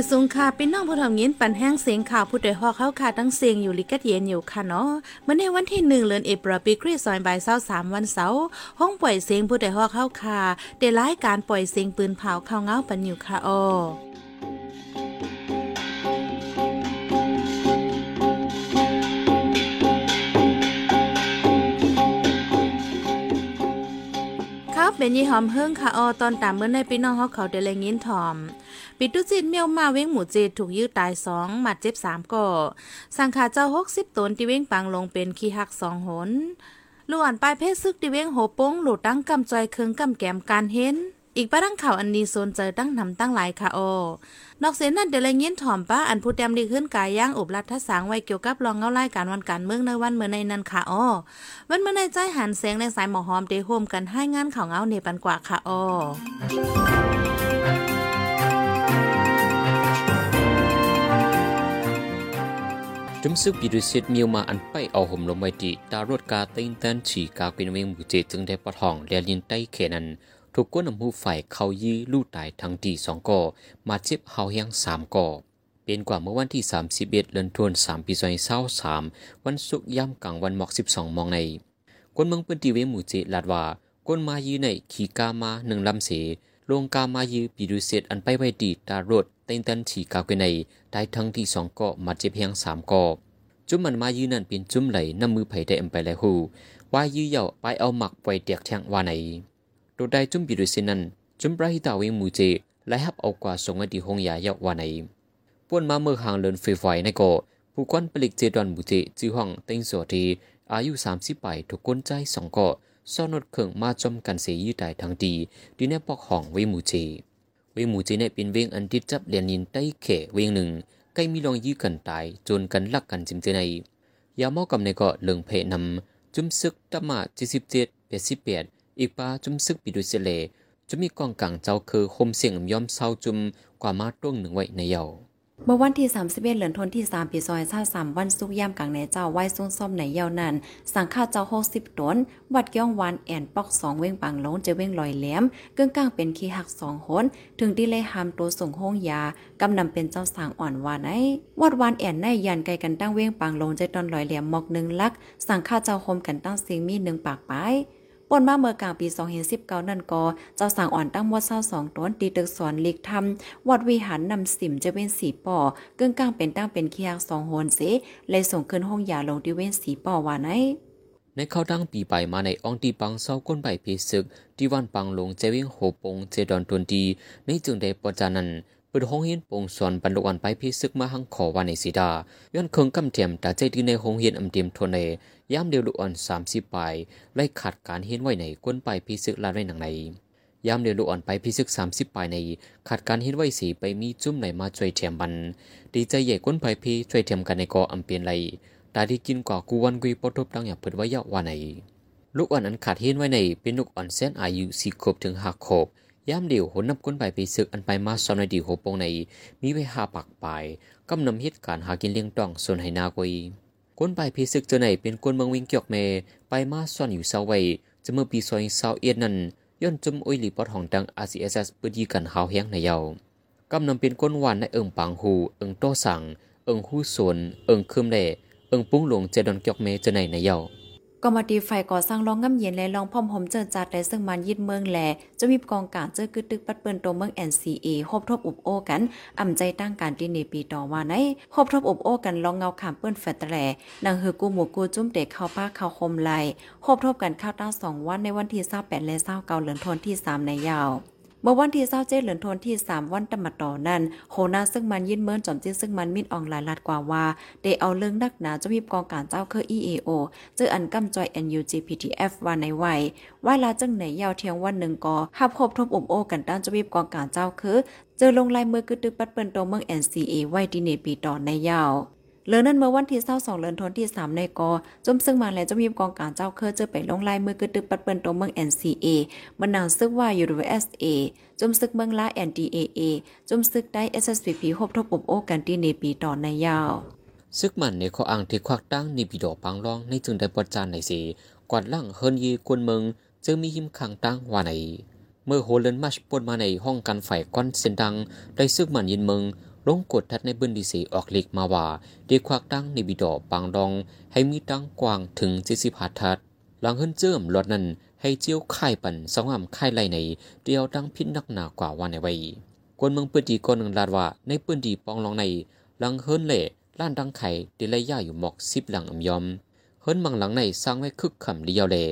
อยสูงค่ะเป็นน้องผู้ทำยินปันแห้งเสียงข่าวผู้โดยหอกเข้าค่ะตั้งเสียงอยู่ลิกัดเย็นอยู่ค่ะเนาะเมื่อในวันที่หนึ่งเดือนเอพรปีคริสต์ศักราชสามวันเสาร์ห้องปล่อยเสียงผู้โดยหอกเข้าค่ะเดร้ายการปล่อยเสียงปืนเผาเข้าเงาปันอยู่ค่ะอ้อเป็นยี่หอมเฮิงค่ะออตอนตามเมื่อในพี่น้องเขาเขาเดลยินถอม ปิดตุจิตเมียวมาเว้งหมูเจดถูกยื้อตายสองหมัดเจ็บสามก่อ สังขาเจ้าหกสิบตนที่เว้งปังลงเป็นขี้หักสองหนล้วนปลายเพศซึกที่เว้งโหโป้งหลุดตั้งกำจอยเคืองกำแกมการเห็นอีกป้าดังข่าวอันนี้โซนเจอตั้งนำตั้งหลายค่ะโอนอกเสียนั่นเดลยินถ่อมป้าอันผู้แดมดีขึ้นกายย่างอบรัฐสางไว้เกี่ยวกับรองเงาไล่การวันการเมืองในวันเมื่อในนั้นค่ะอ้อวันเมื่อในใจหันเสียงในสายหมอหอมเดโฮมกันให้งานข่าวเงาเนปันกว่าค่ะอ้อ จุมซึกปีดุสิตมีมาอันไปเอาห่มลงไว้ที่ตารถกาติงตันฉีกาเป็นเวงหมู่เจจึงได้ปะทองเรียลินใต้เขนันถูกก้นนำหูฝ่ายเขายี้ลู่ตายทั้งทีสองก่อมาเจ็บเฮาเฮียงสามก่อเป็นกว่าเมื่อวันที่ 31เดือนธันวาคมปี2023วันศุกร์ย่ำกลางวันหมอก12มองในก้นเมืองปืนตีเวงหมู่เจลาดว่าก้นมายีในขี่กามาหนึ่งลำเส ลงกามายีปีดุสิตอันไปไว้ดีตารถเต็งตันฉีกาเกในได้ทั้งที่สองเกาะมาเจ็บเพียงสามเกาะจุ่มมันมายืนนั่นเป็นจุ่มไหลน้ำมือไผ่ได้เอ็มไปแล้วหูว่ายือเหย่าไปเอาหมักไว้เตียกแทงว่าไหนโดยได้จุ่มปีดุสิตนั้นจุ่มปราหิตาเวงมูเจและฮับเอากว่าสงอดีหงยาเยาว่าไหนป่วนมาเมื่อห่างเลินไฟไฟในเกาะผู้กวนผลิกเจดอนมูเจจื้อห้องเต็งสวทีอายุสามสิบไปถูกก้นใจสองเกาะ ซ่อนนดเข่งมาจมกันเสียยืดได้ทั้งดีดีในปอกห้องเวมูเจ เวมูจีเนี่ยเป็นเวงอันที่จับเรียนินใต้เขเวงหนึ่งใกล้มีลองยื้อกันตายจนกันลักกันจิมเจในยาเมากำในเก็เลิงเพนำจุมซึกตมาจิสิบเจ็ดเปดสิบแปดอีกปาจุมซึกปิดุเสเลจะมีกองกลางเจ้าคือคมเสียงย่อมเศร้าจุมกว่ามาต้วงหนึ่งไว้ในเยา เมื่อวันที่ 31เดือนธันที่ 3 ปีซอย23วันสุกยามกลางในเจ้าไหว้ซุ่งซ่อมในเยาวนันสังฆาเจ้า60ตนวัดย่องวานแอนปอก2เว้งปังลงจะเว้งลอยแหลมเกึ่งกลางเป็นขี้หัก2หนถึงที่เลยหามตัวส่งห้องยากำนำเป็นเจ้าสางอ่อนวานไอวัดวานแอนในยันไกลกันตั้งเว้งปังลงใจตอนลอยแหลมหมอกหนึ่งลัก สังฆาเจ้าคมกันตั้งเสียงมีหนึ่งปากไป ป่นมาเมื่อกลางปี 2019 นั่นก็เจ้าสางอ่อนตั้งวัดเศร้าสองต้นตีตึกสอนลิกทำวัดวิหารนำสิมจะเว้นสีป่อกึ่งกลางเป็นตั้งเป็นเคียงสองโหนเสเลยส่งขึ้นห้องยาลงที่เว้นสีป่อว่าไหนในเข้าดังปีไปมาในอองตีปังเศร้าก้นใบเพศึกที่วันปังลงเจวิงโหปงเจดอนตนดีในจึงได้ปจานัน ปิดห้องเฮียนปงสอนบรรลุวันไปเพศึกมาหังขอวันในสีดาย้อนเคิงกำเทียมตาใจดีในห้องเฮียนอำเทียมทนในยามเดียวลุอ่อนสามสิบปลายไล่ขาดการเฮียนไว้ในก้นไปเพศึกลาไว้หนังในยามเดียวลุอ่อนไปพิซึกสามสิบปลายใน ขาดการเฮียนไว้สีไปมีจุ่มไหนมาช่วยเทียมบัน ดีใจใหญ่ก้นไปพีช่วยเทียมกันในกออำเปียนไรตาที่กินกว่ากูวันกุยปทบดังอย่างเปิดไว้ยาวว่าไหนลูกอ่อนอันขาดเฮียนไว้ในเป็นลูกอ่อนแสนอายุสี่ขวบถึงห้าขวบามเดียวหนนับก้นไปปีศึกอันไปมาสอนในดีโหปงใน มีไว้ห้าปากปายกำนำเหตุการหากินเลี้ยงต้องส่วนไหนากุยก้นไปพีศึกเจอไหนเป็นก้นเมืองวิงเกียกเมไปมาซ่อนอยู่เศร้าไว้จะเมื่อปีซอยเศร้าเอียดนั้นย้อนจมอุยหลีปอดของดัง RCSS ปืนยีกันหาวเฮียงในเยาวกำนำเป็นก้นหวานในเอิงปางหูเอิงโตสั่งเอิงหูสวนเอิงคืมเล่เอิงปุ้งหลวงเจดอนเกียกเมเจอในในเยา ก็มาดีไฟก่อสร้างรองง่ำเย็นและรองพอมหอมเจอจัดและซึ่งมันยิดเมืองแหลจะมีกองกางเจอกึดตึกปัดเปิ้นตัวเมือง NCA ฮบทบอุบโอกันอ่ำใจตั้งการที่ในปีต่อว่าในฮบทบอุบโอกันลองเงาขามเปิ้นแฟตแหลนางฮือกูหมูกูจุ้มเด็กเข้าป้าเข้าคมไหลฮบทบกันข้าวตั้งสองวันในวันที่28และ29เดือนธันวาคมที่3ในยาว เมื่อวันที่เศร้าเจ็ดเหลือนทนที่ 3 วันตมาต่อนั้นโหนาซึ่งมันยินเมินจอมจิ้นซึ่งมันมิดอองหลายลัดกว่าว่าได้เอาเรื่องนักหนาจะมีกองการเจ้าเคอ EAO เจออันกำจอย NUGPTF ว่าในไว้ว่าลาจังไหนยาวเทียงวันหนึ่งก็หับพบทบอบโอกันด้านจะมีกองการเจ้าคือเจอลงลายมือกึดตึกปัดเปิ้นโตเมือง NCA ไว้ที่ในปีต่อในยาว เลือนั้นเมื่อวันที่22เดือนธันวาคมที่3ในกอจมซึ่งมาแล้วจะมีกองการเจ้าเคอเจอไปลงลายมือกึดตึกปัดเปิ้นโตเมือง NCA มันนางซึกว่า USA จมซึกเมืองละ NDAA จมซึกได้ SSPP ฮบทบอบโอกันที่ในปีต่อในยาว ซึกมันในข้ออ้างที่ควักตั้งในปีดอปังรองในจึงได้ประจานในสีกวาดล่างเฮินยีกวนเมืองจึงมีหิมขังตั้งว่าในเมื่อโฮเลนมัชปนมาในห้องการฝ่ายก้อนเส้นดังได้ซึกมันยินเมือง ลงกดทัดในบึนดีสีออกลิกมาว่าเด็กควักตั้งในบิดอปางดอง ให้มีตั้งกว้างถึง70หาทัด หลังเฮินเจิมรถนั้นให้เจียวค่ปันสองอำค่ายไหลในเดียวตั้งพิษนักหนากว่าวันในไว้กวนเมืองปืนดีก่อนหนึ่งลาดว่าในปืนดีปองลองใน หลังเฮินเล่ล้านดังไข่เดลัยย่าอยู่หมอกสิบหลังอำยอมเฮินมังหลังในสร้างไว้คึกขำเดียวเล่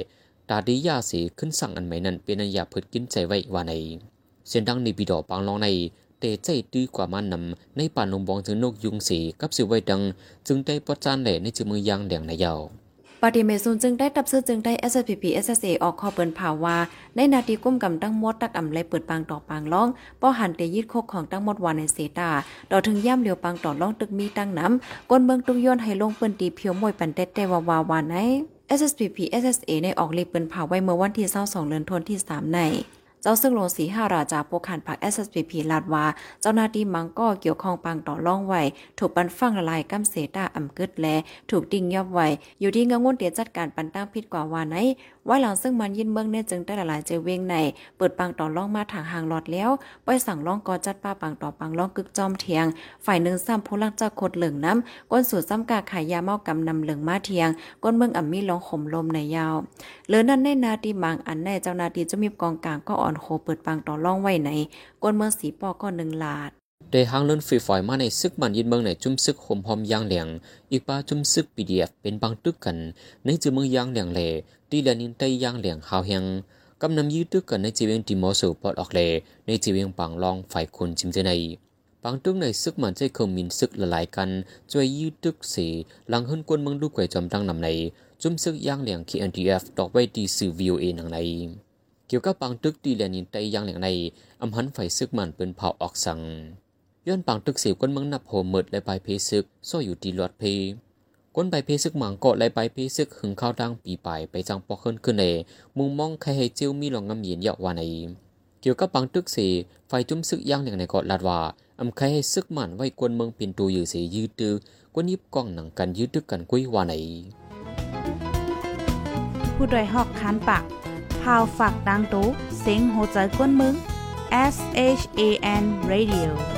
ตาดียาสีขึ้นสั่งอันใหม่นั้นเป็นอันยาพืชกินใจไว้ว่าในเสียงดังในบิดอปางลองใน เตใจตื้อกว่ามันนำในป่านงบองถึงนกยุงสีกับสิไวดัง จึงได้ประจานแหล่ในจือมือยางแดงในยาวปฏิเมซุนจึงได้ตับซื้อจึงได้ SPP SSA ออกข้อเปิ้นผ่าว่าในนาทีกุ้มกำตั้งมดตักอำไลเปิดปางต่อปางร้องป้อหันเตยิดโคกของตั้งมดวานในเซตาดอถึงย่ำเหลียวปางต่อร้องตึกมีตั้งน้ำก้นเมืองตุงย้อนให้ลงเปิ้นตีเพียวมวยปันเต็ดแต่วาวาวานใน SSPP SSA ในออกเลเปิ้นผ่าไว้เมื่อวันที่22เดือนธันวาคมที่3ใน เจ้าซึ่งลงสีห้าราจากพวกขันผัก SSPP ลาดว่า เจ้าหน้าที่มังก็เกี่ยวข้องปังต่อล่องไว้ ถูกปันฟังละลายกำเสตาอำกึดแล ถูกดิ่งยอบไว้ อยู่ที่เงงวนเตียจัดการปันตั้งผิดกว่าว่าไหน ว่าหลังซึ่งมันยินเมืองเนี่ยจึงได้ละลายเจเวงใน เปิดปังต่อล่องมาทางหางหลอดแล้วปล่อยสั่งล่องกอจัดป้าปังต่อปังล่องกึกจอมเทียง ฝ่ายหนึ่งซ้ำผู้ลังจะขดเหลืองน้ำก้นสูตรซ้ำกาขายยาเมากำนำเหลืองมาเทียง ก้นเมืองอ่ำมีลองข่มลมในยาวเหลือนั้นในนาทีบางอันแน่เจ้านาทีจะมีกองกลางก็อ่อนโคเปิดปังต่อล่องไว้ไหนก้นเมืองสีปอก็หนึ่งหลาด ได้หางเลินฟรีฟอยมาในซึกมันยินเมืองในจุ่มซึกหมหอมยางเหลียง อีกปาจุ่มซึกปีดีเอฟเป็นบางตึกกัน ในจือเมืองยางเหลียงเลตีแลนินไตยางเหลียงหาวเฮียงกำนำยืดตึกกันในจีเวียงติมอสูปอดออกเลในจีเวียงปังลองฝ่ายคนจิมเจในบางตึกในซึกมันใจคงมินซึกละลายกันช่วยยืดตึกสีหลังหุ่นกวนเมืองลูกไก่จอมตั้งนำในจุ่มซึกยางเหลียง KNTF ดอกไว้ดีสื่อ VOA หนังในเกี่ยวกับบางตึกตีแลนินไตยางเหลียงในอำหันฝ่ายซึกมันเป็นเผาออกสัง ย้อนปังตึกเสียวก้นเมืองนับโหมดและใบเพซึกซ่ออยู่ดีลอดเพก้นใบเพซึกหมังเกาะและใบเพซึกหึงข้าวดังปีปลายไปจังปอกขึ้นขึ้นเลยมุงมองใครให้เจียวมีหลองงำเย็นยาววานในเกี่ยวกับปังตึกเสีไฟจุ่มซึกย่างอย่างในเกาะลาดว่าอำใครให้ซึกหมันไว้กวนเมืองเป็นตัวอยู่เสียยืดตือกวนยิบกล้องหนังกันยืดตึกกันกุ้ยวานในผู้ดยหอกคานปากพาวฝากดังตู้เสียงโหใจกวนมึง S H A N Radio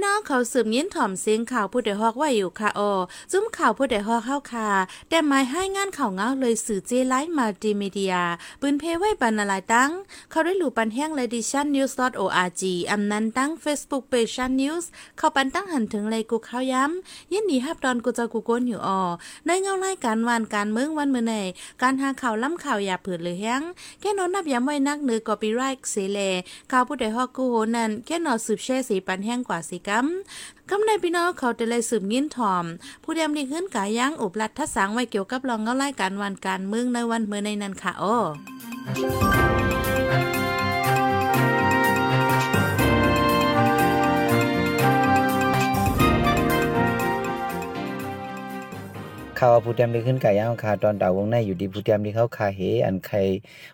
องเขาสืบยินถ่อมเสียงข่าวผู้ใดฮอกว่าอยู่ค่ะออจุ้มข่าวผู้ใดฮอกเข้าค่ะแต่หมายให้งานข่าวเงาเลยสื่อเจไลฟ์มัลติมีเดียปืนเพไว้บรรลัยตั้ง เขาได้หลู่ปันแห้งเลดิชันนิวส์ .org อำนั้นตั้ง Facebook p a ชันนิวส์เขาปันตั้งหันถึงเลยกูเข้าย้ำยินดีฮับดอนกูจะกูก้นอยู่ออในเงาไล่การวันการเมืองวันเมื่อไหนการหาข่าวล้ำข่าวอย่าเผือหรือแห้งแค่นอนนับย้ำไว้นักเนือกอปีไรค์เสเลข่าวผู้ใดฮอกกูโหนั่นแค่นอนสืบแช่สีปันแห้งกว่าสีกักำในพี่น้องเขาจะเลยสืบยินถอม ผู้เดียมดีขึ้นกายยั้งอุบลัดทัศสังไว้เกี่ยวกับรองเงาไล่การวันการเมืองในวันเมื่อในนันค่ะโอ้ ข่าวผู้เตรียมได้ขึ้นไกายย่างคาตอนดาววงในอยู่ดีผู้เตรียมที่เขาคาเหอันใคร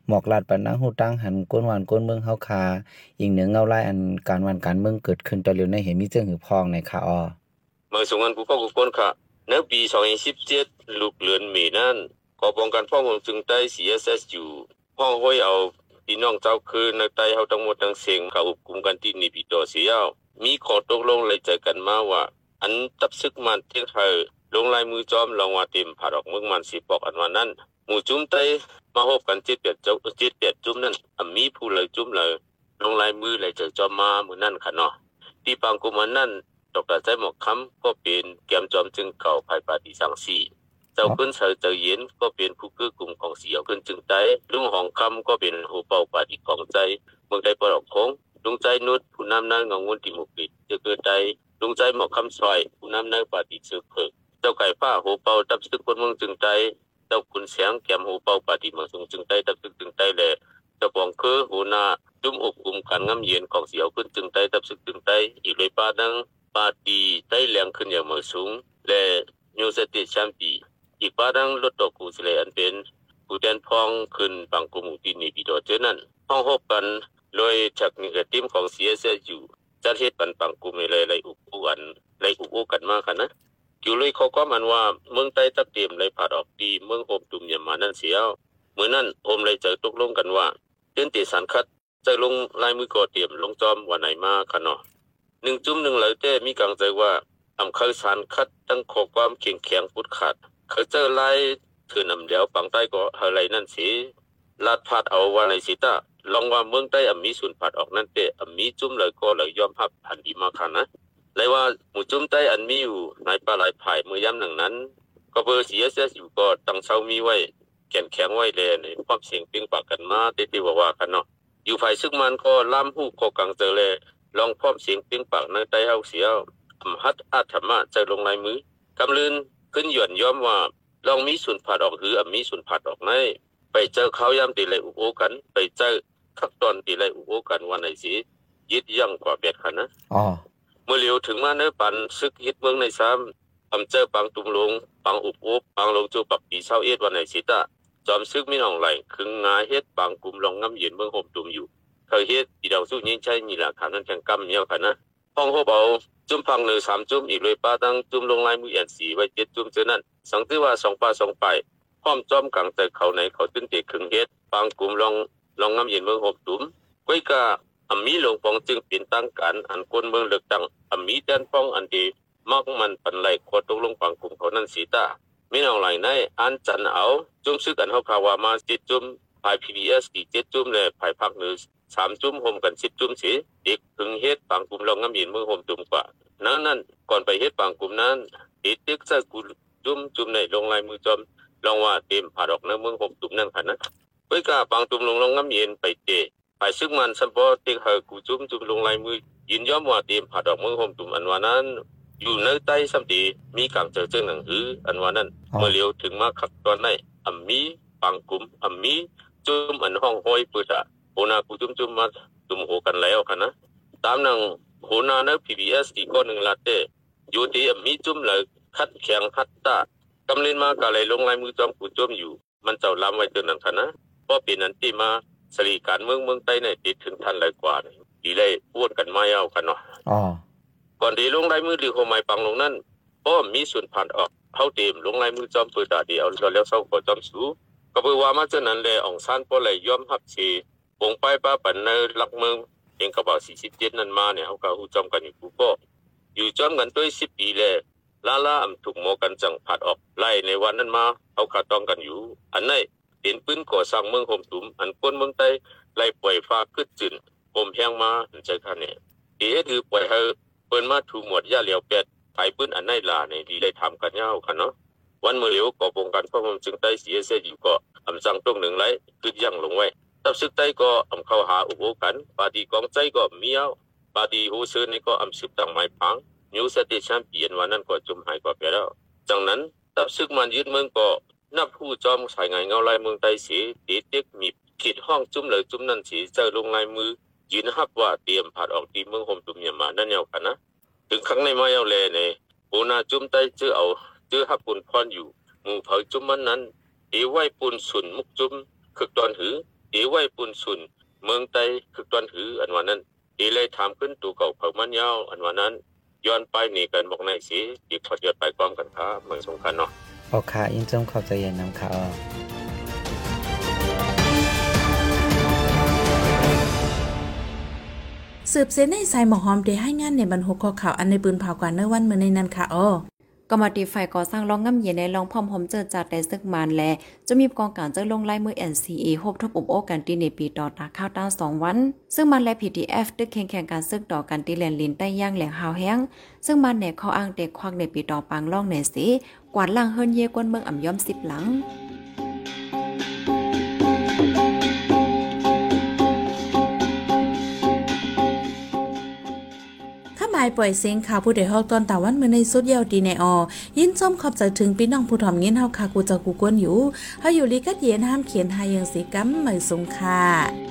หมอกลาดปันนังหูตั้งหันก้นหวานก้นเมืองเขาคาอีกหนึ่งเงาไล่อันการวันการเมืองเกิดขึ้นตอนเร็วในเห็นมีเจ้งหือพองในข่าวอเมื่อสงอันกูก็กูก้นค่ะในปี2017ลูกเลือนเมนั้นก็ป้องกันพ้องจึงได้ CSS อยู่ห้องห้อยเอาพี่น้องเจ้าคือในใต้เฮาทั้งหมดทั้งเสียงเขาอุกุมกันที่นี่ปีต่อเสียมีขอตกลงเลยใจกันมาว่า อันตับซึกมันเที่ยงเฮา ลงลายมือจอมลองว่าต็มผาดอกมืองมันสิปอกอันว่านั้นหมู่จุ้มไตมาพบกันจ็ดเปียดเจ้าจ็ดเปียดจุ้มนั้นมีผู้เลยจุ้มเลยลงลายมือเลยเจะจอมมามือนั่นค่ะเนาะที่ปังกุมันนั่นดอกกระใจหมอกคำก็เป็นแกมจอมจึงเก่าภายปาฏิสังสีเจ้าขึ้นเสยเจอเย็นก็เป็นผู้กือกลุ่มของเสียวขึ้นจึงใจลุงหองคำก็เป็นหูเป่าปาฏิของใจเมืองใดปลอกคงลุงใจนุดผู้นำนั้นงงวนที่มุกิดจะเกิดใดลุงใจหมอกคำซอยผู้นำนั้นปาฏิสึกเพิก เจ้าไก่ฟ้าหูเป่าตับซึกคนเมืองจึงใจเจ้าคุณเสียงแกมหูเป่าปาฏิเมืองสูงจึงใจตับซึกจึงใจแหลเจ้าของคือหูนาจุ่มอกกุมขันงำเย็นของเสียวขึ้นจึงใจตับซึกจึงใจอีกเลยป้าดังปาฏิได้แรงขึ้นอย่างเมืองสูงและนิวสติแชมปีอีกป้าดังลดตกกูสเลอันเป็นผู้แทนพองขึ้นบางกุมูที่นี่ปีดอเจนั้นห้องหบกันโดยจากนิกติมของ CSS อยู่จัดเฮ็ดปันปังกุมเลยเลยอุกอันเลยอุกกันมากนะ อยู่เลยเขาก็มันว่าเมืองใต้ตักเตรียมเลยผาดออกดีเมืองอบตุมยามานั่นเสียวเมื่อนั้นอมเลยจะตกลงกันว่าเตือนติสันคัดจะลงลายมือก่อเตรียมลงจอมวันไหนมาคะเนาะหนึ่งจุ่มหนึ่งเลยแต่มีกังใจว่าอำเคยสารคัดตั้งขอความเข็งแข็งพุดขาดเขาเจอไล่ถือนำเดียวปังใต้ก็เฮาไรนั่นสิลาดพาดเอาวันไหนสิตาลองว่าเมืองใต้อำมีส่วนผัดออกนั่นแต่อำมีจุ่มเลยก็เลยยอมรับพันดีมากค่ะนะ เลยว่าหมู่จุ่มใต้อันมีอยู่ในปลาไหลภายมือย่ำหนึ่งนั้น ก็เบอร์ CSS อยู่ก็ตั้งเช้ามีไว้แข็งแข็งไว้เลยในความเสียงปล่งปากกันมาเตๆว่าๆกันเนาะอยู่ฝ่ายซึ่งมันก็ล่ำหู้ก็กังเจอเลยลองพร้อมเสียงปล่งปากในใต้เฮาเสียวอำหัดอาธรรมะใจลงลายมือกำลืนขึ้นหย่อนย้อมว่าลองมีส่วนผัดออกหรืออมีส่วนผัดออกในไปเจอเขายามตีเลยอุโอกัน ไปเจอขักตอนตีเลยอุโอกันวันไหนสิยิดยั่งกว่าเบ็ดคันนะอ๋อ เมื่อเร็วถึงมาเนื้อปันซึกฮิตเมืองในซ้ำอำเจอปังตุมลงปังอุบอุบปังลงจูปักปีเศร้าเอ็ดวันไหนสิตะจอมซึกไม่นองไหลคึงงาเฮ็ดปังกลุ่มลองง้ำเย็นเมืองห่มตุมอยู่เคยเฮ็ดอีดาวสู้ยิงใช้มีหลักฐานนั้นแข่งกำเนี่ยค่ะนะห้องโฮบเอาจุ่มพังหนึ่งสามจุ่มอีกเลยป้าตั้งจุ่มลงลายมือแอนสีไว้เจ็ดจุ่มเจอนั้นสังที่ว่าสองป้าสองไปพร้อมจอมกังแต่เขาในเขาตื้นเตะคึงเฮ็ดปังกลุ่มลองลองง้ำเย็นเมืองห่มตุมก้อยกา อำมีหลวงปองจึงเป็นตั้งการอันคนเมืองเลือกตั้งอำมีแดนป้องอันดีมักมันปันไหลขอตกลงปังกลุ่มเขานั้นสีตามีน้องไหลในอันจันเอาจุ่มซึกอันเฮาคาวามาจิตจุ่มภาย PBS อีกเจ็ดจุ่มและภายภาคเหนือสามจุ่มโฮมกันสิบจุ่มสิเด็กถึงเฮ็ดปังกลุ่มลองงำยินเมืองโฮมจุ่มกว่านั้นนั้นก่อนไปเฮ็ดปังกลุ่มนั้นติดตึกซะกุจุ่มจุ่มในลงลายมือจอมลองว่าเต็มผาดอกในเมืองโฮมจุ่มนั่นค่ะนะเว้ยกาปังตุ่มลงลองงำยินไปเตไปซึ่งมันสัมปเจ มจุมลงลายมือยินยอมว่าเตรียมผาดอกมือหมตุมอันวานั้นอยู่ในใต้สัมตีมีการเจอเจอหนังหืออันวานั้นเมื่อเลี้ยวถึงมาขับตอนในอัมมีปังกุมอัมมีจุมอันห้องห้อยปืดอะโหนากูจุมจุมมาจุมโหกันแล้วค่ะนะตามนังโหนาใน PBS อีกก้อนหนึ่งลาเตอยู่ที่อัมมีจุมเลยคัดแข็งคัดตากำเล่นมากะเลยลงลายมือจอมกูจุมอยู่มันเจ้าล้ำไว้ตัวนั้นค่ะนะเพราะเป็นอันที่มา สรีการเมืองเมืองใต้เนี่ยติดถึงทันหลายกว่านี่ดีเลยพูดกันไม่เอากันเนาะอ๋อก่อนที่ลงลายมือหรือโฮไมปังลงนั้นก็มีส่วนผ่านออกเฮาเต็มลงลายมือจอมเปิดดาเดียวแล้วเศร้าก็จอมสูก็เพื่อว่ามาเจานั้นแลอองซานก็เลยยอมรับสิวงไปป้าปันในหลักเมืองเองก็บอก47นั้นมาเนี่ยเฮาก็ฮู้จอมกันอยู่กูก็อยู่จอมกันด้วย10ปีแล้วลาลาอำถูกโมกันจังผัดออกไล่ในวันนั้นมาเฮาขาต้องกันอยู่ อันไหน เป็นปืนก่อสร้างเมืองโฮมตุมอันก้นเมืองใต้ไล่ปล่อยฟ้าขึ้นจืนผมแพงมาใจคันเนี่ยดีคือปล่อยให้เปิ้นมาถูกหมดย่าเหลียวเป็ดไผปืนอันไหนลาเนี่ยดีได้ทำกันยาวคันเนาะวันเมื่อเหลียวก่อปงกันพราะมจึงได้เสียเสียอยู่ก็อำสั่งตรงหนึ่งไรคือยังลงไว้ตับซึกใต้ก็อำเข้าหาอุโบกันปาดีกองใจก็มีเอาปาดีโฮเซอร์นี่ก็อำสืบตั้งไม้พังนิวสเตชันเปลี่ยนวันนั้นก็จุมหายก็ไปแล้วจังนั้นตับซึกมันยึดเมืองก็ นับผู้จอมสายงานเงาลายเมืองใต้สีตีเต็กมีขีดห้องจุ้มเลยจุ้มนั่นสีเจอลงลายมือยืนฮับว่าเตรียมผัดออกตีเมืองห่มตุ่มยามานั่นเดียวกันนะถึงครั้งในมาเอาแลเนี่ยโอนาจุ้มใต้เจอเอาเจอฮับปุ่นพรอยู่หมู่เผยจุ้มมันนั้นเอไว้ปุ่นสุนมุกจุ้มคึกตอนหือเอไว้ปุ่นสุนเมืองใต้คึกตอนหืออันวันนั้นเอเลยถามขึ้นตัวเก่าเผามันยาวอันวันนั้นย้อนไปหนีกันบอกในสีอีกพอดยอดไปพร้อมกันครับเมืองสงคัญเนาะ ออกค่ะยินจมขอบใจเย็นนำค่ะอ๋อสืบเส้นในสายหมอหอมได้ให้งานในบรรทุกข้อข่าวอันในปืนเผากว่าเนื้อวันเมื่อในนั้นค่ะอ้อก็มาตีไฟก่อสร้างรองง่ำเย็นในรองพร้อมหอมเจอจัดแต่ซึกมันและจะมีกองการเจอลงลายมือ NCA ฮบทบอบโอกันตีในปีต่อตาข้าวต้าสองวัน ซึ่งมันและ PDF ตึกแข่งแข่งการซึกต่อกันตีแลนลินใต้ย่างแหลงหาวแห้ง ซึ่งมันเนี่ยเขาอ้างเด็กควักในปีต่อปังล่องในสีก วาดล่างเฮินเยกวนเมืองอ่ำย้อมสิบหลังถ้าหมายปล่อยเสียงข่าวผู้ใดฮอกตอนตาวันเมื่อในสุดเยาวดีในออ ยินส้มขอบใจถึงพี่น้องผู้ถ่อมเงินเฮาคากูจะกูกวนอยู่เฮาอยู่ลีกัดเย็นห้ามเขียนหายังสีกัมเหมยสงค่ะ